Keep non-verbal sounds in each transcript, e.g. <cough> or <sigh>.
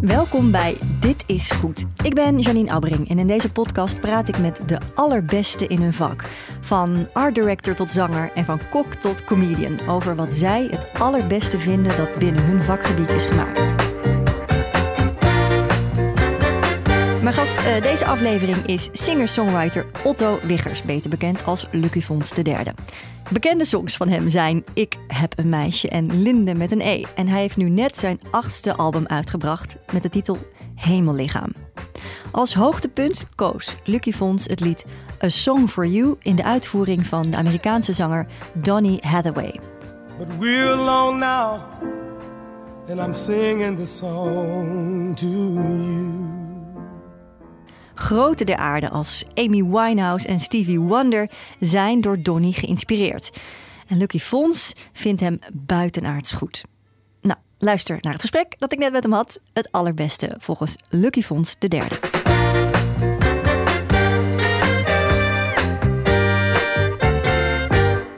Welkom bij Dit is Goed. Ik ben Janine Abbering en in deze podcast praat ik met de allerbeste in hun vak. Van art director tot zanger en van kok tot comedian. Over wat zij het allerbeste vinden dat binnen hun vakgebied is gemaakt. Mijn gast uh, deze aflevering is singer-songwriter Otto Wiggers, beter bekend als Lucky Fons III. Bekende songs van hem zijn Ik heb een meisje en Linde met een E. En hij heeft nu net zijn achtste album uitgebracht met de titel Hemellichaam. Als hoogtepunt koos Lucky Fons het lied A Song for You in de uitvoering van de Amerikaanse zanger Donny Hathaway. But we're alone now and I'm singing the song to you. Grote der aarde als Amy Winehouse en Stevie Wonder zijn door Donny geïnspireerd. En Lucky Fons vindt hem buitenaards goed. Nou, luister naar het gesprek dat ik net met hem had. Het allerbeste volgens Lucky Fons de derde.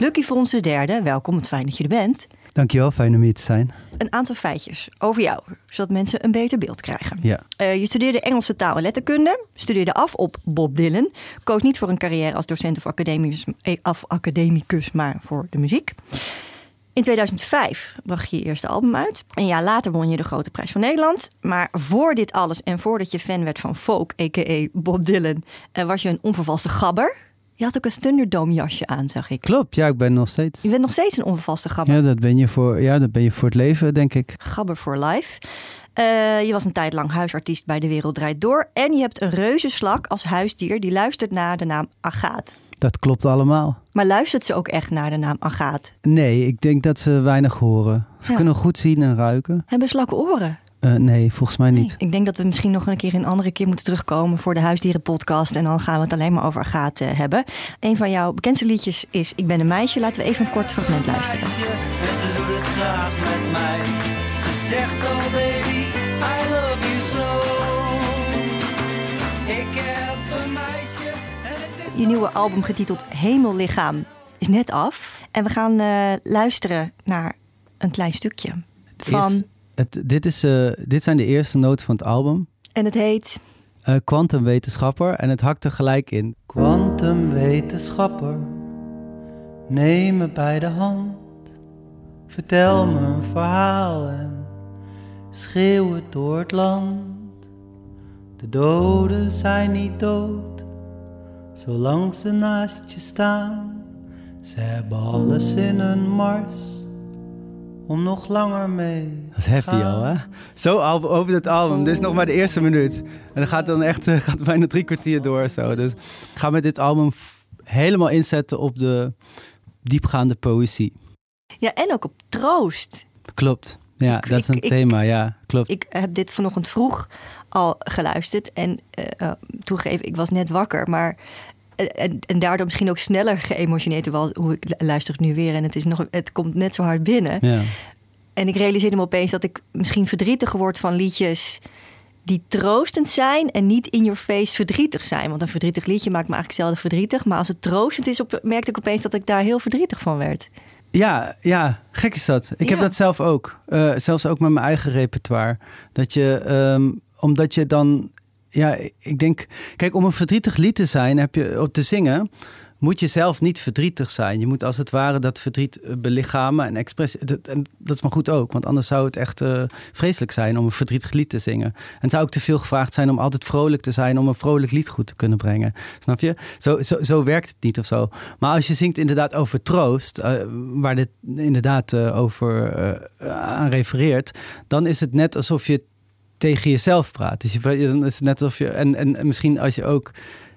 Lucky Fons de derde, welkom. Het fijn dat je er bent. Dankjewel, fijn om hier te zijn. Een aantal feitjes over jou, zodat mensen een beter beeld krijgen. Ja. Uh, je studeerde Engelse taal en letterkunde, studeerde af op Bob Dylan, koos niet voor een carrière als docent of academicus, eh, academicus maar voor de muziek. In 2005 bracht je je eerste album uit. Een jaar later won je de Grote Prijs van Nederland. Maar voor dit alles en voordat je fan werd van folk, a.k.a. Bob Dylan, uh, was je een onvervalste gabber. Je had ook een Thunderdome jasje aan, zag ik. Klopt, ja, ik ben nog steeds. Je bent nog steeds een onvervaste gabber. Ja, dat ben je voor, ja, dat ben je voor het leven, denk ik. Gabber for life. Uh, je was een tijd lang huisartiest bij De Wereld Draait Door. En je hebt een reuzenslak als huisdier die luistert naar de naam Agaat. Dat klopt allemaal. Maar luistert ze ook echt naar de naam Agaat? Nee, ik denk dat ze weinig horen. Ze kunnen goed zien en ruiken. Hebben slakken oren? Uh, nee, volgens mij niet. Ik denk dat we misschien nog een keer een andere keer moeten terugkomen voor de Huisdierenpodcast. En dan gaan we het alleen maar over Agathe hebben. Een van jouw bekendste liedjes is Ik ben een meisje. Laten we even een kort fragment luisteren. Meisje, en ze doet het graag met mij. Ze zegt oh baby, I love you so. Ik heb een meisje. En het is Je nieuwe album getiteld Hemellichaam is net af. En we gaan uh, luisteren naar een klein stukje. Van het, dit, is, uh, dit zijn de eerste noten van het album. En het heet? Quantumwetenschapper. Uh, en het hakt er gelijk in. Quantumwetenschapper, neem me bij de hand. Vertel me een verhaal en schreeuw het door het land. De doden zijn niet dood, zolang ze naast je staan. Ze hebben alles in hun mars om nog langer mee. Dat is happy al, hè? Zo over het album. Dit is nog maar de eerste minuut. En dan gaat dan echt <laughs> eh, gaat bijna drie kwartier door. Zo. Dus ik ga met dit album helemaal inzetten op de diepgaande poëzie. Ja, en ook op troost. Klopt. Ja, dat is een thema. Ja, klopt. Ik heb dit vanochtend vroeg al geluisterd. En uh, uh, toegeven, ik was net wakker. Maar en, en daardoor misschien ook sneller geëmotioneerd. Terwijl hoe ik luister het nu weer en het, is nog, het komt net zo hard binnen. Ja. En ik realiseerde me opeens dat ik misschien verdrietig word van liedjes die troostend zijn en niet in your face verdrietig zijn. Want een verdrietig liedje maakt me eigenlijk zelden verdrietig. Maar als het troostend is, op, merkte ik opeens dat ik daar heel verdrietig van werd. Ja, ja, gek is dat. Ik heb dat zelf ook. Uh, zelfs ook met mijn eigen repertoire. Dat je, um, omdat je dan ja, ik denk, kijk, om een verdrietig lied te zijn, heb je op te zingen, moet je zelf niet verdrietig zijn. Je moet als het ware dat verdriet eh, belichamen en expressie. Dat, en dat is maar goed ook, want anders zou het echt uh, vreselijk zijn om een verdrietig lied te zingen. En zou ook te veel gevraagd zijn om altijd vrolijk te zijn, om een vrolijk lied goed te kunnen brengen. Snap je? Zo, zo, zo werkt het niet of zo. Maar als je zingt inderdaad over troost, uh, waar dit inderdaad over aan refereert, dan is het net alsof je tegen jezelf praat. Dus dan is het net alsof je. En, en misschien als je ook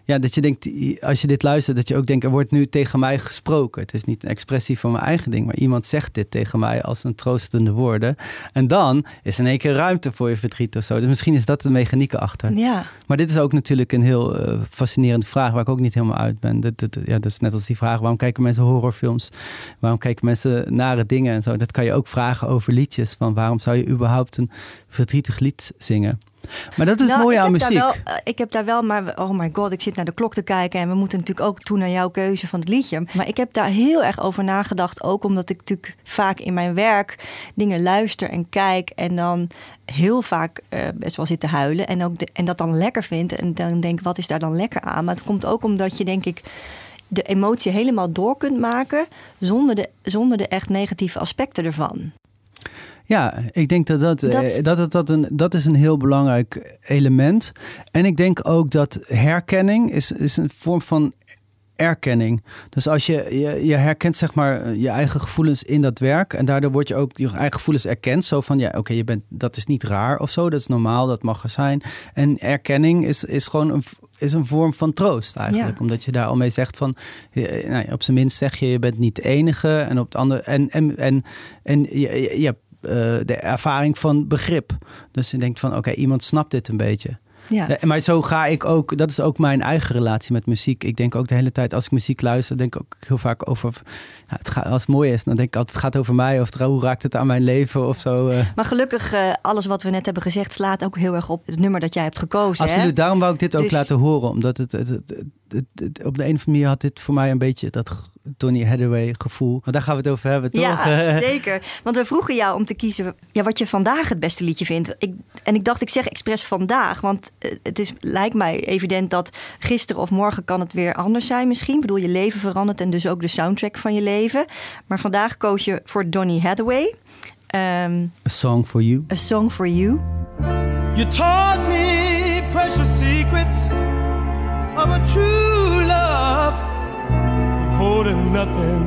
ja, dat je denkt, als je dit luistert, dat je ook denkt, er wordt nu tegen mij gesproken. Het is niet een expressie van mijn eigen ding, maar iemand zegt dit tegen mij als een troostende woorden. En dan is in één keer ruimte voor je verdriet of zo. Dus misschien is dat de mechaniek achter. Ja. Maar dit is ook natuurlijk een heel uh, fascinerende vraag waar ik ook niet helemaal uit ben. Dat, dat, ja, dat is net als die vraag, waarom kijken mensen horrorfilms? Waarom kijken mensen nare dingen en zo? Dat kan je ook vragen over liedjes. Van waarom zou je überhaupt een verdrietig lied zingen? Maar dat is Nou, mooi aan muziek. Wel, eh, ik heb daar wel, maar oh my god, ik zit naar de klok te kijken en we moeten natuurlijk ook toe naar jouw keuze van het liedje. Maar ik heb daar heel erg over nagedacht, ook omdat ik natuurlijk vaak in mijn werk dingen luister en kijk en dan heel vaak eh, best wel zit te huilen en, ook de- en dat dan lekker vind en dan denk wat is daar dan lekker aan? Maar het komt ook omdat je denk ik de emotie helemaal door kunt maken zonder de, zonder de echt negatieve aspecten ervan. Ja, ik denk dat dat, Dat- dat, dat, dat, een, dat is een heel belangrijk element. En ik denk ook dat herkenning is, is een vorm van erkenning. Dus als je, je, je herkent zeg maar je eigen gevoelens in dat werk en daardoor word je ook je eigen gevoelens erkend. Zo van ja, oké, je bent dat is niet raar of zo, dat is normaal, dat mag er zijn. En erkenning is, is gewoon een, is een vorm van troost eigenlijk, Ja. omdat je daar al mee zegt van, nou, op zijn minst zeg je je bent niet de enige en op het andere en en en en je, je, je hebt eh, de ervaring van begrip. Dus je denkt van oké, iemand snapt dit een beetje. Ja. Nee, maar zo ga ik ook, dat is ook mijn eigen relatie met muziek. Ik denk ook de hele tijd, als ik muziek luister, denk ik ook heel vaak over. Nou, het gaat, als het mooi is, dan denk ik altijd, het gaat over mij of hoe raakt het aan mijn leven of zo. eh. Maar gelukkig, eh, alles wat we net hebben gezegd slaat ook heel erg op het nummer dat jij hebt gekozen. hè? Absoluut, daarom wou ik dit ook Dus- laten horen, omdat het, het, het, het- het- op de een of andere manier had dit voor mij een beetje dat Tony Hathaway gevoel. Maar daar gaan we het over hebben, toch? Ja, <laughs> zeker. Want we vroegen jou om te kiezen ja, wat je vandaag het beste liedje vindt. Ik, en ik dacht, ik zeg expres vandaag. Want eh, het is, lijkt mij evident dat gisteren of morgen kan het weer anders zijn misschien. Ik bedoel, je leven verandert en dus ook de soundtrack van je leven. Maar vandaag koos je voor Donny Hathaway. Ehm, A song for you. A Song for You. You taught me precious secrets of a true holding nothing.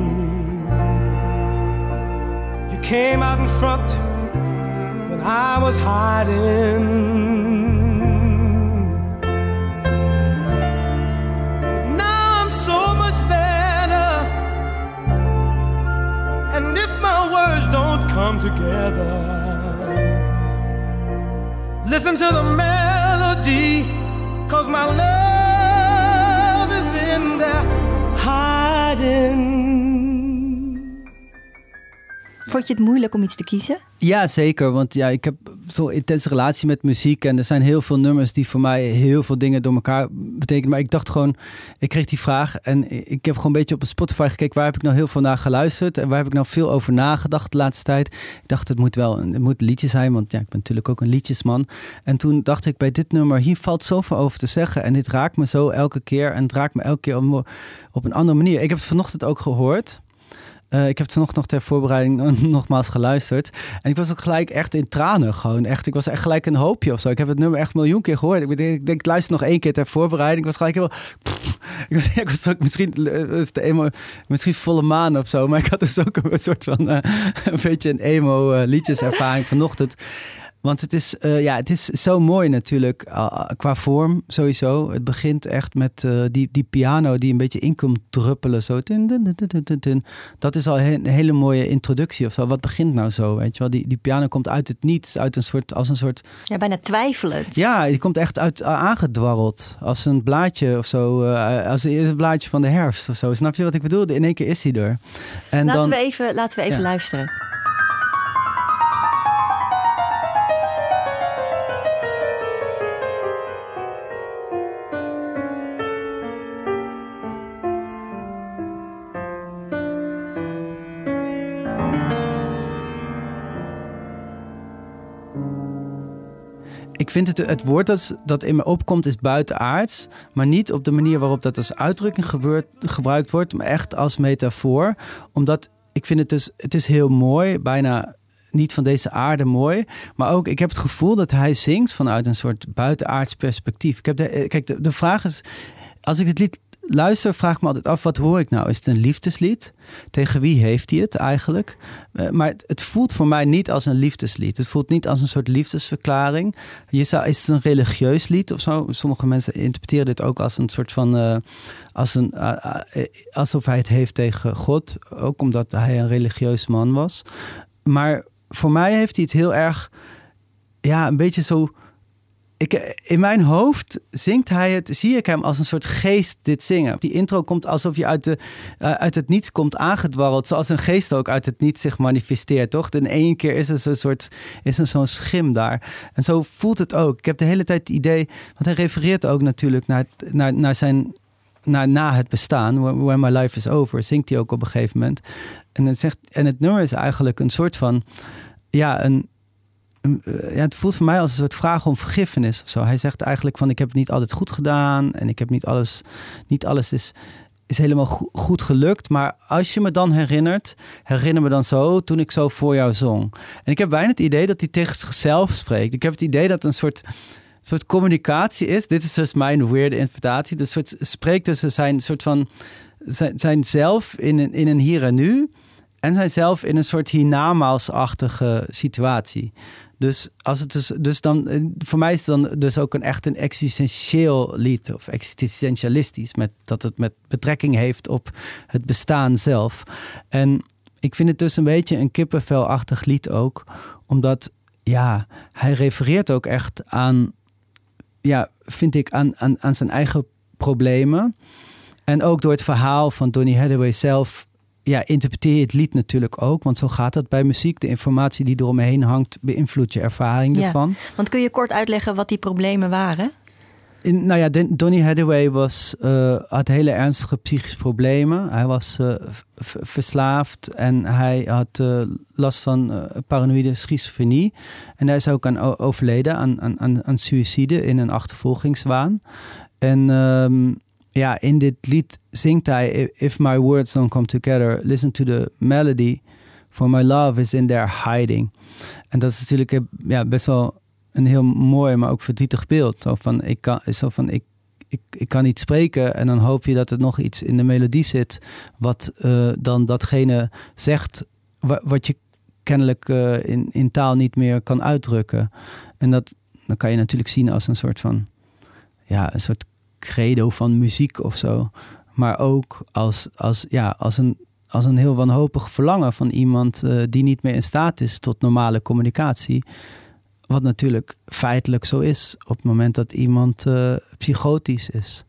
You came out in front when I was hiding. Now I'm so much better. And if my words don't come together, Listen to the melody, cause my love Vond je het moeilijk om iets te kiezen? Ja, zeker. Want ja, ik heb zo'n intense relatie met muziek. En er zijn heel veel nummers die voor mij heel veel dingen door elkaar betekenen. Maar ik dacht gewoon, ik kreeg die vraag. En ik heb gewoon een beetje op Spotify gekeken. Waar heb ik nou heel veel naar geluisterd? En waar heb ik nou veel over nagedacht de laatste tijd? Ik dacht, het moet wel het moet een liedje zijn. Want ja, ik ben natuurlijk ook een liedjesman. En toen dacht ik bij dit nummer, hier valt zoveel over te zeggen. En dit raakt me zo elke keer. En het raakt me elke keer op, op een andere manier. Ik heb het vanochtend ook gehoord. Eh, ik heb het nog ter voorbereiding <laughs> nogmaals geluisterd. En ik was ook gelijk echt in tranen. Gewoon echt. Ik was echt gelijk een hoopje of zo. Ik heb het nummer echt een miljoen keer gehoord. Ik denk, ik, denk, luister nog één keer ter voorbereiding. Ik was gelijk heel. <laughs> ik, was, ik was ook misschien, eh, was de emo, misschien volle maan of zo. Maar ik had dus ook een soort van. eh, <laughs> een beetje een emo eh, liedjeservaring vanochtend. Want het is, eh, ja, het is zo mooi natuurlijk uh, qua vorm sowieso. Het begint echt met uh, die, die piano die een beetje in komt druppelen. Zo. Dun, dun, dun, dat is al een hele mooie introductie of zo. Wat begint nou zo? Weet je wel? Die, die piano komt uit het niets, uit een soort, als een soort... Ja, bijna twijfelend. Ja, die komt echt uit, aangedwarreld. Als een blaadje of zo. Als het eerste blaadje van de herfst of zo. Snap je wat ik bedoel? In één keer is hij er. En laten, dan, we even, laten we even ja. luisteren. Ik vind het, het woord dat, dat in me opkomt is buitenaards. Maar niet op de manier waarop dat als uitdrukking gebeurt, gebruikt wordt. Maar echt als metafoor. Omdat ik vind het dus, het is heel mooi. Bijna niet van deze aarde mooi. Maar ook, ik heb het gevoel dat hij zingt vanuit een soort buitenaards perspectief. Ik heb de, kijk, de, de vraag is, als ik het lied luister, vraag me altijd af, wat hoor ik nou? Is het een liefdeslied? Tegen wie heeft hij het eigenlijk? Uh, maar het, voelt voor mij niet als een liefdeslied. Het voelt niet als een soort liefdesverklaring. Je zou, is het een religieus lied of zo? Sommige mensen interpreteren dit ook als een soort van... Uh, als een, uh, alsof hij het heeft tegen God. Ook omdat hij een religieus man was. Maar voor mij heeft hij het heel erg... Ja, een beetje zo ik, in mijn hoofd zingt hij het, zie ik hem als een soort geest dit zingen. Die intro komt alsof je uit, de, uh, uit het niets komt aangedwarreld, zoals een geest ook uit het niets zich manifesteert, toch? In één keer is er zo'n soort, is er schim daar. En zo voelt het ook. Ik heb de hele tijd het idee, want hij refereert ook natuurlijk naar, naar, naar zijn naar, na het bestaan, when my life is over, zingt hij ook op een gegeven moment. En het, zegt, en het nummer is eigenlijk een soort van, ja, een, eh, ja, het voelt voor mij als een soort vraag om vergiffenis of zo. Hij zegt eigenlijk van ik heb het niet altijd goed gedaan en ik heb niet alles, niet alles is, is helemaal goed gelukt. Maar als je me dan herinnert, herinner me dan zo toen ik zo voor jou zong. En ik heb bijna het idee dat hij tegen zichzelf spreekt. Ik heb het idee dat een soort, soort communicatie is. Dit is dus mijn weirde interpretatie. Dus soort spreekt tussen zijn soort van zijn, zijn zelf in een, in een hier en nu. En zijn zelf in een soort hiernamaals-achtige situatie. Dus, als het dus, dus dan, eh, voor mij is het dan dus ook een echt een existentieel lied of existentialistisch, met, dat het met betrekking heeft op het bestaan zelf. En ik vind het dus een beetje een kippenvelachtig lied ook, omdat ja, hij refereert ook echt aan, ja, vind ik, aan, aan, aan zijn eigen problemen. En ook door het verhaal van Donny Hathaway zelf ja, interpreteer je het lied natuurlijk ook. Want zo gaat dat bij muziek. De informatie die eromheen hangt, beïnvloedt je ervaring ja. ervan. Want kun je kort uitleggen wat die problemen waren? In, nou ja, Donny Hathaway was, uh, had hele ernstige psychische problemen. Hij was uh, verslaafd en hij had uh, last van paranoïde schizofrenie. En hij is ook aan overleden aan, aan, aan, aan suïcide in een achtervolgingswaan. En um, ja, in dit lied zingt hij: If my words don't come together, listen to the melody. For my love is in there hiding. En dat is natuurlijk ja, best wel een heel mooi, maar ook verdrietig beeld. Zo van, ik, kan, zo van, ik, ik, ik kan niet spreken en dan hoop je dat er nog iets in de melodie zit... wat uh, dan datgene zegt wat, je kennelijk uh, in, in taal niet meer kan uitdrukken. En dat dan kan je natuurlijk zien als een soort van... ja, een soort credo van muziek of zo. Maar ook als, als, ja, als, een, als een heel wanhopig verlangen van iemand uh, die niet meer in staat is tot normale communicatie. Wat natuurlijk feitelijk zo is op het moment dat iemand uh, psychotisch is.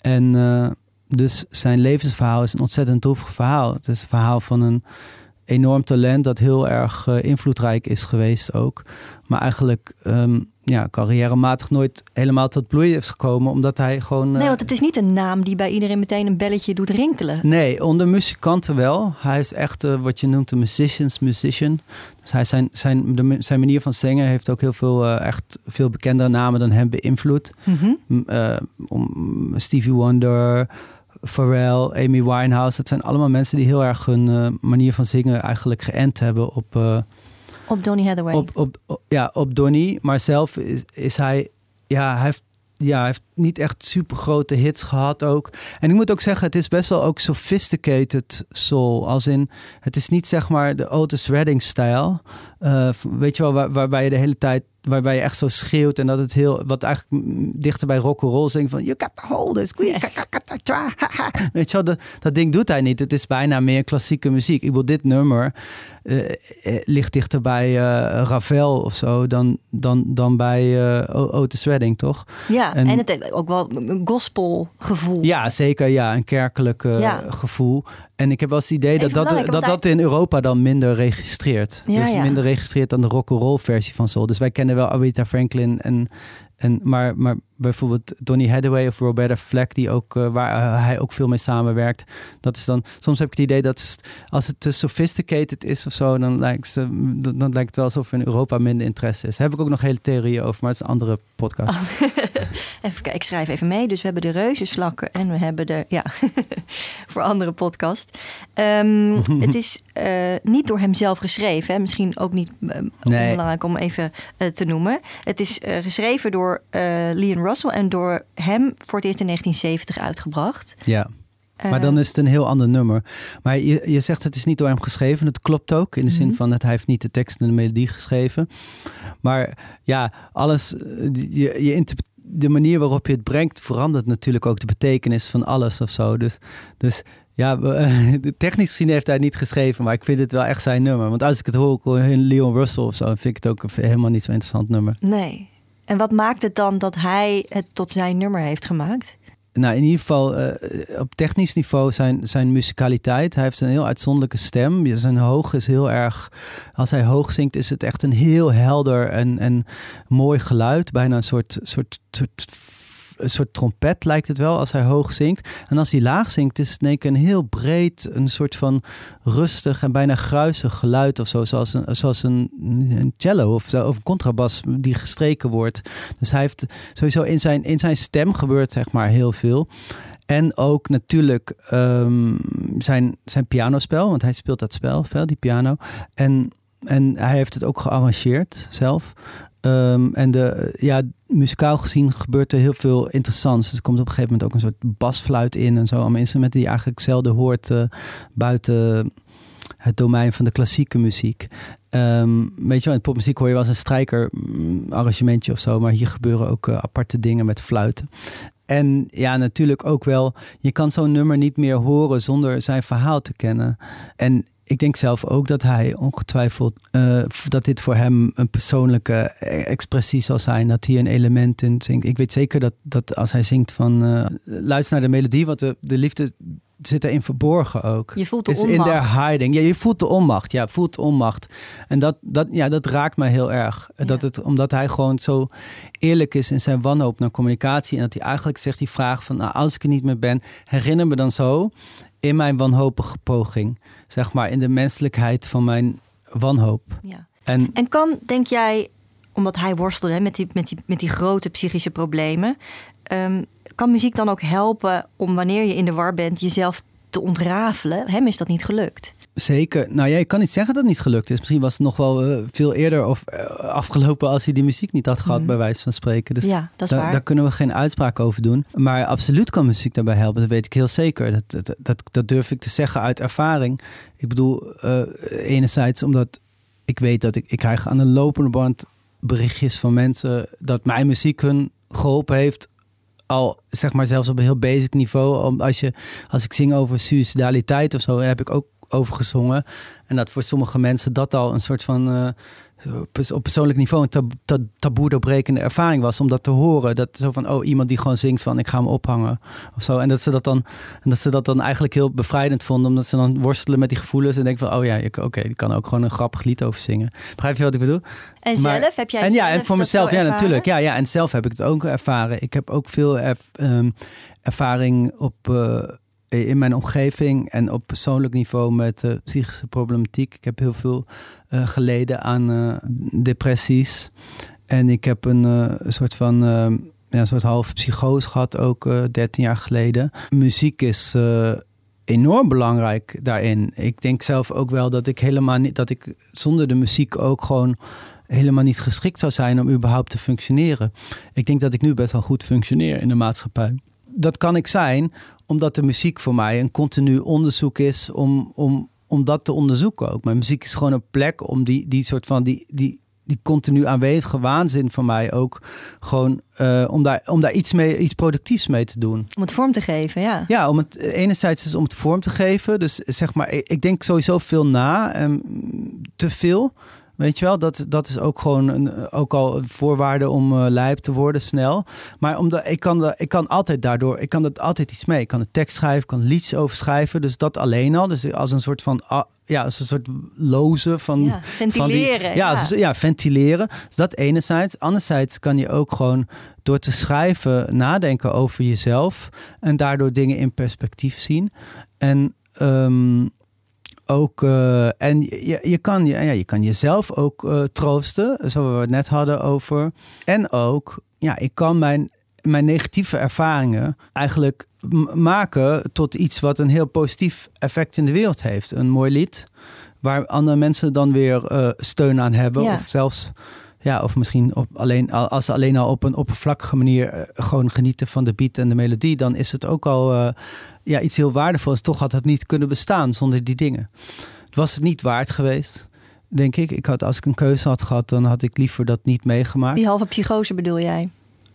En uh, dus zijn levensverhaal is een ontzettend droevig verhaal. Het is een verhaal van een enorm talent dat heel erg invloedrijk is geweest ook. Maar eigenlijk um, ja, carrièrematig nooit helemaal tot bloei is gekomen. Omdat hij gewoon. Nee, want het is niet een naam die bij iedereen meteen een belletje doet rinkelen. Nee, onder muzikanten wel. Hij is echt uh, wat je noemt een musician's musician. Dus hij zijn, zijn, de, zijn manier van zingen heeft ook heel veel, uh, echt veel bekendere namen dan hem beïnvloed. Mm -hmm. uh, Stevie Wonder. Pharrell, Amy Winehouse. Dat zijn allemaal mensen die heel erg hun manier van zingen eigenlijk geënt hebben op, op Donny Hathaway? Op, op, ja, op Donny. Maar zelf is, hij... Ja, hij heeft ja, heeft niet echt super grote hits gehad ook. En ik moet ook zeggen, het is best wel ook sophisticated soul. Als in, het is niet zeg maar de Otis Redding stijl. Uh, weet je wel, waar, waarbij je de hele tijd waarbij je echt zo schreeuwt en dat het heel, wat eigenlijk dichter bij rock roll zingt van you got to hold this, weet je wel, dat, dat ding doet hij niet. Het is bijna meer klassieke muziek. Ik bedoel, dit nummer uh, ligt dichter bij uh, Ravel of zo dan, dan, dan bij uh, Otis Redding, toch? Ja, en, en, het heeft ook wel een gospel gevoel. Ja, zeker. Ja, een kerkelijk ja. gevoel. En ik heb wel eens het idee dat dat, dat, dat in Europa dan minder registreert. Ja, dus minder registreert dan de rock'n'roll versie van Soul. Dus wij kennen wel Aretha Franklin en en, maar, maar bijvoorbeeld Donny Hathaway of Roberta Flack, die ook, uh, waar hij ook veel mee samenwerkt. Dat is dan, soms heb ik het idee dat als het te sophisticated is of zo, dan lijkt, dan, dan lijkt het wel alsof in Europa minder interesse is. Daar heb ik ook nog hele theorieën over, maar het is een andere podcast. Oh. <laughs> even kijken, ik schrijf even mee. Dus we hebben de reuzenslakken en we hebben de, ja, <laughs> voor andere podcast. Um, <laughs> het is uh, niet door hem zelf geschreven, hè? misschien ook niet uh, nee. belangrijk om even te noemen. Het is geschreven door Leon Russell en door hem voor het eerst in 1970 uitgebracht. Ja. Maar dan is het een heel ander nummer. Maar je, je zegt het is niet door hem geschreven. Het klopt ook. In de zin mhm. van dat hij heeft niet de tekst en de melodie geschreven. Maar ja, alles. Eh, je, je de manier waarop je het brengt verandert natuurlijk ook de betekenis van alles of zo. Dus, dus ja, <laughs> technisch gezien heeft hij het niet geschreven, maar ik vind het wel echt zijn nummer. Want als ik het hoor, Leon Russell of zo, vind ik het ook helemaal niet zo interessant nummer. Nee. En wat maakt het dan dat hij het tot zijn nummer heeft gemaakt? nou, in ieder geval uh, op technisch niveau zijn, zijn muzikaliteit. Hij heeft een heel uitzonderlijke stem. Zijn hoog is heel erg. Als hij hoog zingt, is het echt een heel helder en, en mooi geluid. Bijna een soort, soort, soort een soort trompet lijkt het wel als hij hoog zingt. En als hij laag zingt, is het in een heel breed, een soort van rustig en bijna gruisig geluid of zo. Zoals een, zoals een, een cello of, of een contrabas die gestreken wordt. Dus hij heeft sowieso in zijn, in zijn stem gebeurt zeg maar heel veel. En ook natuurlijk um, zijn, zijn pianospel, want hij speelt dat spel, veel, die piano. En, en hij heeft het ook gearrangeerd zelf. Um, en de, ja, muzikaal gezien gebeurt er heel veel interessants. Dus er komt op een gegeven moment ook een soort basfluit in en zo. Allemaal instrumenten die je eigenlijk zelden hoort uh, buiten het domein van de klassieke muziek. Um, weet je wel, in popmuziek hoor je wel eens een strijker mm, arrangementje of zo. Maar hier gebeuren ook uh, aparte dingen met fluiten. En ja, natuurlijk ook wel, je kan zo'n nummer niet meer horen zonder zijn verhaal te kennen. En ik denk zelf ook dat hij ongetwijfeld uh, dat dit voor hem een persoonlijke expressie zal zijn. Dat hij een element in zingt. Ik weet zeker dat, dat als hij zingt van uh, luister naar de melodie, wat de, de liefde zit erin verborgen ook. Je voelt de is onmacht. in der hiding. Ja, je voelt de onmacht. Ja, voelt de onmacht. En dat, dat, ja, dat raakt mij heel erg. Ja. Dat het, omdat hij gewoon zo eerlijk is in zijn wanhoop naar communicatie. En dat hij eigenlijk zegt die vraag van... Nou, als ik er niet meer ben, herinner me dan zo... in mijn wanhopige poging. Zeg maar, in de menselijkheid van mijn wanhoop. Ja. En, En kan, denk jij, omdat hij worstelde hè, met, die, met, die, met die grote psychische problemen, ehm, kan muziek dan ook helpen om wanneer je in de war bent jezelf te ontrafelen? Hem is dat niet gelukt. Zeker. Nou ja, je kan niet zeggen dat het niet gelukt is. Misschien was het nog wel eh, veel eerder of eh, afgelopen als hij die muziek niet had gehad, Mhm. bij wijze van spreken. Dus ja, dat is daar, waar. daar kunnen we geen uitspraak over doen. Maar absoluut kan muziek daarbij helpen. Dat weet ik heel zeker. Dat, dat, dat, dat durf ik te zeggen uit ervaring. Ik bedoel, eh, enerzijds omdat ik weet dat ik, ik krijg aan de lopende band berichtjes van mensen dat mijn muziek hun geholpen heeft. Al zeg maar zelfs op een heel basic niveau. Als, je, als ik zing over suicidaliteit of zo, heb ik ook over gezongen. En dat voor sommige mensen dat al een soort van eh, op persoonlijk niveau een tab tab taboe doorbrekende ervaring was. Om dat te horen. Dat zo van, oh, iemand die gewoon zingt van ik ga me ophangen. Of zo. En dat ze dat dan, en dat ze dat dan eigenlijk heel bevrijdend vonden. Omdat ze dan worstelen met die gevoelens. En denken van, oh ja, ik- oké, die kan ook gewoon een grappig lied over zingen. Begrijp je wat ik bedoel? en maar- zelf heb jij en ja, en voor mezelf, ja, ervaren? natuurlijk. Ja, ja, en zelf heb ik het ook ervaren. Ik heb ook veel erv- ehm, ervaring op, eh, in mijn omgeving en op persoonlijk niveau met eh, psychische problematiek. Ik heb heel veel eh, geleden aan eh, depressies. En ik heb een eh, soort van. ja, een soort halve psychose gehad, ook eh 13 jaar geleden. Muziek is eh, enorm belangrijk daarin. Ik denk zelf ook wel dat ik helemaal niet, dat ik zonder de muziek ook gewoon helemaal niet geschikt zou zijn om überhaupt te functioneren. Ik denk dat ik nu best wel goed functioneer in de maatschappij. Dat kan ik zijn omdat de muziek voor mij een continu onderzoek is om, om, om dat te onderzoeken ook. Mijn muziek is gewoon een plek om die, die soort van die, die, die continu aanwezige waanzin van mij ook gewoon eh, om, daar, om daar iets, mee, iets productiefs mee te doen. Om het vorm te geven, ja. Ja, om het enerzijds is om het vorm te geven. Dus zeg maar, ik ik denk sowieso veel na en te veel. Weet je wel, dat, dat is ook gewoon een, ook al een voorwaarde om eh, lijp te worden snel. Maar omdat ik kan, ik kan altijd daardoor, ik kan er altijd iets mee. Ik kan een tekst schrijven, ik kan liedjes over schrijven. Dus dat alleen al. Dus als een soort van, ah, ja, als een soort loze van, ja. van die- Ventileren. ja, ja. dus- ja, ventileren. Dus dat enerzijds. Anderzijds kan je ook gewoon door te schrijven nadenken over jezelf. En daardoor dingen in perspectief zien. En ehm, ook, eh, en je, je, kan, ja, je kan jezelf ook eh, troosten, zoals we het net hadden over. En ook, ja, ik kan mijn, mijn negatieve ervaringen eigenlijk maken tot iets wat een heel positief effect in de wereld heeft. Een mooi lied, waar andere mensen dan weer eh, steun aan hebben. Ja. Of zelfs, ja, of misschien op alleen, al- als ze alleen al op een oppervlakkige manier eh, gewoon genieten van de beat en de melodie, dan is het ook al eh, ja, iets heel waardevols. Toch had het niet kunnen bestaan zonder die dingen. Het was het niet waard geweest, denk ik. ik had, als ik een keuze had gehad, dan had ik liever dat niet meegemaakt. Die halve psychose bedoel jij?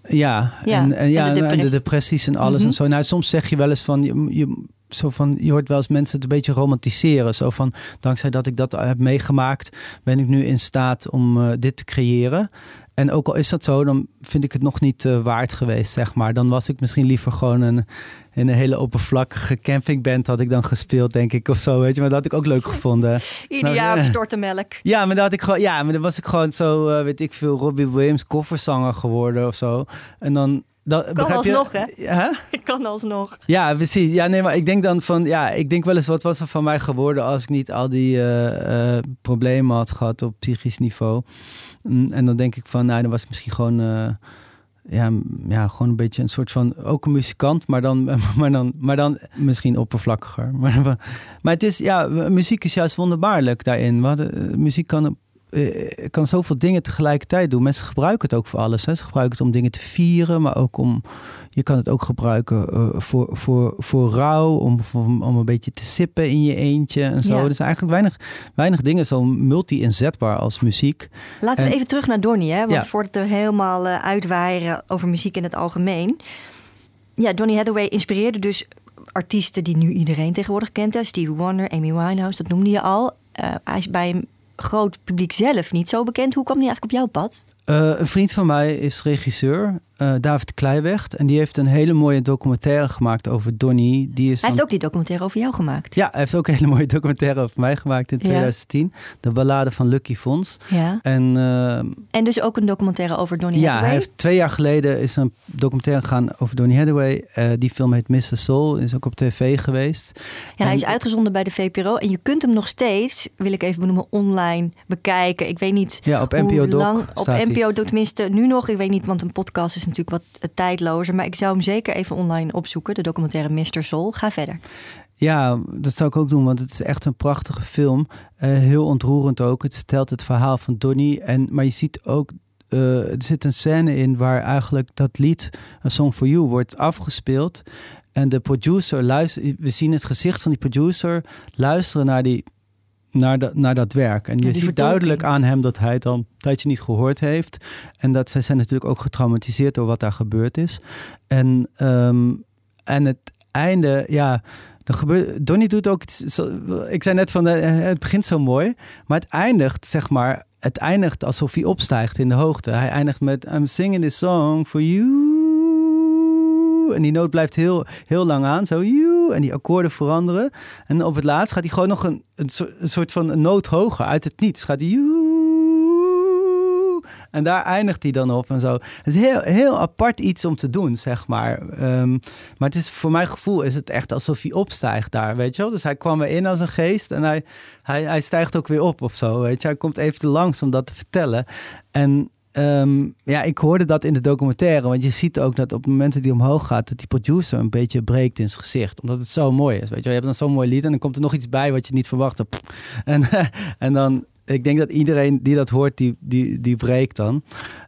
Ja, Ja, en, en, ja, en de depressies en alles Mhm. en zo. Nou, soms zeg je wel eens van, je, je, zo van, je hoort wel eens mensen het een beetje romantiseren. Zo van, dankzij dat ik dat heb meegemaakt, ben ik nu in staat om uh, dit te creëren. En ook al is dat zo, dan vind ik het nog niet uh, waard geweest, zeg maar. Dan was ik misschien liever gewoon een, in een hele oppervlakkige campingband had ik dan gespeeld, denk ik, of zo, weet je. Maar dat had ik ook leuk gevonden. <laughs> Ieder jaar nou, melk. <laughs> Ja, maar dat had ik gewoon, ja, maar dan was ik gewoon zo, uh, weet ik veel, Robbie Williams kofferzanger geworden of zo. En dan dat, kan alsnog, hè? Ja? <laughs> Ik kan alsnog. Ja, precies. Ja, nee, maar ik denk dan van... Ja, ik denk wel eens, wat was er van mij geworden... als ik niet al die uh, uh, problemen had gehad op psychisch niveau. Mm, en dan denk ik van, nou, dan was ik misschien gewoon... Uh, ja, ja, gewoon een beetje een soort van... Ook een muzikant, maar dan, <laughs> maar dan, maar dan misschien oppervlakkiger. <laughs> Maar, maar het is, ja, muziek is juist wonderbaarlijk daarin. Hadden, muziek kan uh, kan zoveel dingen tegelijkertijd doen. Mensen gebruiken het ook voor alles. Hè. Ze gebruiken het om dingen te vieren, maar ook om. Je kan het ook gebruiken uh, voor, voor, voor rouw, om, om, om, een beetje te sippen in je eentje en zo. Ja. Dus eigenlijk weinig, weinig dingen zo multi-inzetbaar als muziek. Laten we even terug naar Donny, hè? want ja. voordat we helemaal uh, uitwaaien over muziek in het algemeen. Ja, Donny Hathaway inspireerde dus artiesten die nu iedereen tegenwoordig kent. Hè? Stevie Wonder, Amy Winehouse, dat noemde je al. hij is bij groot publiek zelf niet zo bekend. Hoe kwam die eigenlijk op jouw pad? Uh, een vriend van mij is regisseur, uh, David Kleiwecht. En die heeft een hele mooie documentaire gemaakt over Donny. Die is hij heeft ook die documentaire over jou gemaakt. Ja, hij heeft ook een hele mooie documentaire over mij gemaakt in 2010. De ballade van Lucky Fons. Ja. En, uh, en dus ook een documentaire over Donny ja, Hathaway? Ja, hij heeft twee jaar geleden is een documentaire gegaan over Donny Hathaway. die film heet Mr. Soul, is ook op tv geweest. Ja, en, hij is uitgezonden bij de VPRO. En je kunt hem nog steeds, wil ik even benoemen, online bekijken. Ik weet niet ja, op NPO Doc NPO NPO tenminste nu nog. Ik weet niet, want een podcast is natuurlijk wat tijdlozer. Maar ik zou hem zeker even online opzoeken. De documentaire Mr. Soul. Ga verder. Ja, dat zou ik ook doen, want het is echt een prachtige film. Uh, heel ontroerend ook. Het vertelt het verhaal van Donny. En, maar je ziet ook uh, er zit een scène in waar eigenlijk dat lied, A Song for You, wordt afgespeeld. En de producer luistert, we zien het gezicht van die producer luisteren naar die naar, de, naar dat werk. En je ja, ziet duidelijk aan hem dat hij het al een tijdje niet gehoord heeft. En dat zij zijn natuurlijk ook getraumatiseerd door wat daar gebeurd is. En, um, en het einde, ja, dan gebeurt. Donnie doet ook. Ik zei net van het begint zo mooi, maar het eindigt, zeg maar. Het eindigt alsof hij opstijgt in de hoogte. Hij eindigt met I'm singing this song for you. En die noot blijft heel, heel lang aan. Zo, you, en die akkoorden veranderen. En op het laatst gaat hij gewoon nog een, een, soort van een noot hoger uit het niets. Gaat hij, en daar eindigt hij dan op en zo. Het is heel, heel apart iets om te doen, zeg maar. Um, maar het is, voor mijn gevoel is het echt alsof hij opstijgt daar, weet je wel. Dus hij kwam erin als een geest en hij, hij, hij stijgt ook weer op of zo, weet je. Hij komt even te langs om dat te vertellen. En Um, ja, ik hoorde dat in de documentaire. Want je ziet ook dat op het moment dat hij omhoog gaat, dat die producer een beetje breekt in zijn gezicht. Omdat het zo mooi is. Weet je, je hebt dan zo'n mooi lied en dan komt er nog iets bij wat je niet verwachtte. <laughs> En, <laughs> en dan, ik denk dat iedereen die dat hoort, die, die, die breekt dan.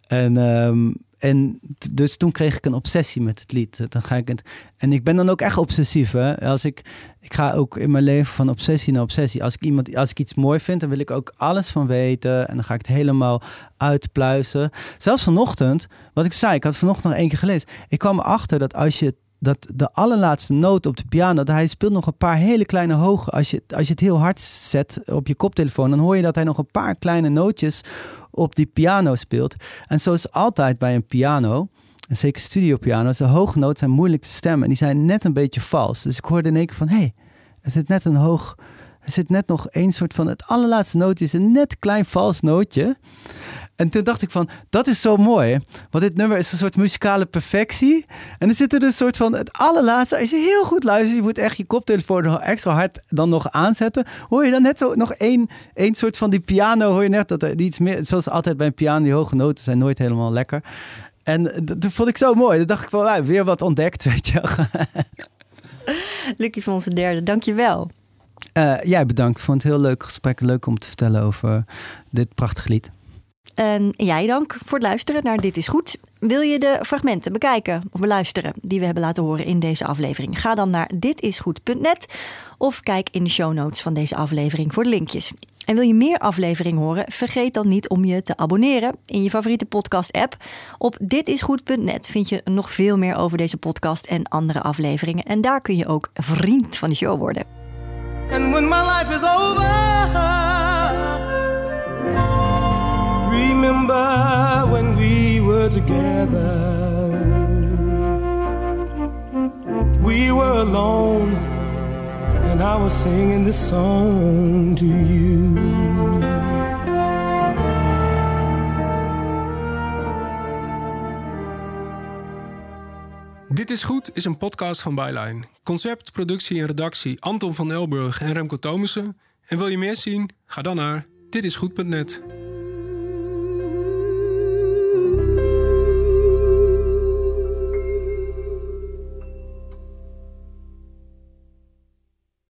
En um, en dus toen kreeg ik een obsessie met het lied. Dan ga ik het, en ik ben dan ook echt obsessief. Hè? Als ik, ik ga ook in mijn leven van obsessie naar obsessie. Als ik, iemand, als ik iets mooi vind, dan wil ik ook alles van weten. En dan ga ik het helemaal uitpluizen. Zelfs vanochtend, wat ik zei, ik had vanochtend nog één keer gelezen. Ik kwam erachter dat als je dat de allerlaatste noot op de piano, dat hij speelt nog een paar hele kleine hoge. Als je, als je het heel hard zet op je koptelefoon, dan hoor je dat hij nog een paar kleine nootjes op die piano speelt. En zo is altijd bij een piano, en zeker studiopiano's, de hoge noten zijn moeilijk te stemmen. En die zijn net een beetje vals. Dus ik hoorde in één keer van, hé, hey, er zit net een hoog... Er zit net nog één soort van... Het allerlaatste nootje is een net klein vals nootje. En toen dacht ik van, dat is zo mooi. Want dit nummer is een soort muzikale perfectie. En er zit er een soort van, het allerlaatste, als je heel goed luistert, je moet echt je koptelefoon extra hard dan nog aanzetten. Hoor je dan net zo nog één, één soort van die piano, hoor je net dat er iets meer, zoals altijd bij een piano, die hoge noten zijn nooit helemaal lekker. En dat vond ik zo mooi. Dan dacht ik van, weer wat ontdekt, <laughs> weet je Lucky van onze derde, dankjewel. Uh, jij bedankt. Ik vond het heel leuk gesprek. Leuk om te vertellen over dit prachtige lied. En jij dank voor het luisteren naar Dit is Goed. Wil je de fragmenten bekijken of beluisteren die we hebben laten horen in deze aflevering? Ga dan naar ditisgoed.net of kijk in de show notes van deze aflevering voor de linkjes. En wil je meer afleveringen horen? Vergeet dan niet om je te abonneren in je favoriete podcast-app. Op ditisgoed.net vind je nog veel meer over deze podcast en andere afleveringen. En daar kun je ook vriend van de show worden. And when my life is over, remember when we were together. We were alone, and I was singing this song to you. Dit is Goed is een podcast van Byline. Concept, productie en redactie Anton van Elburg en Remco Thomussen. En wil je meer zien? Ga dan naar ditisgoed.net.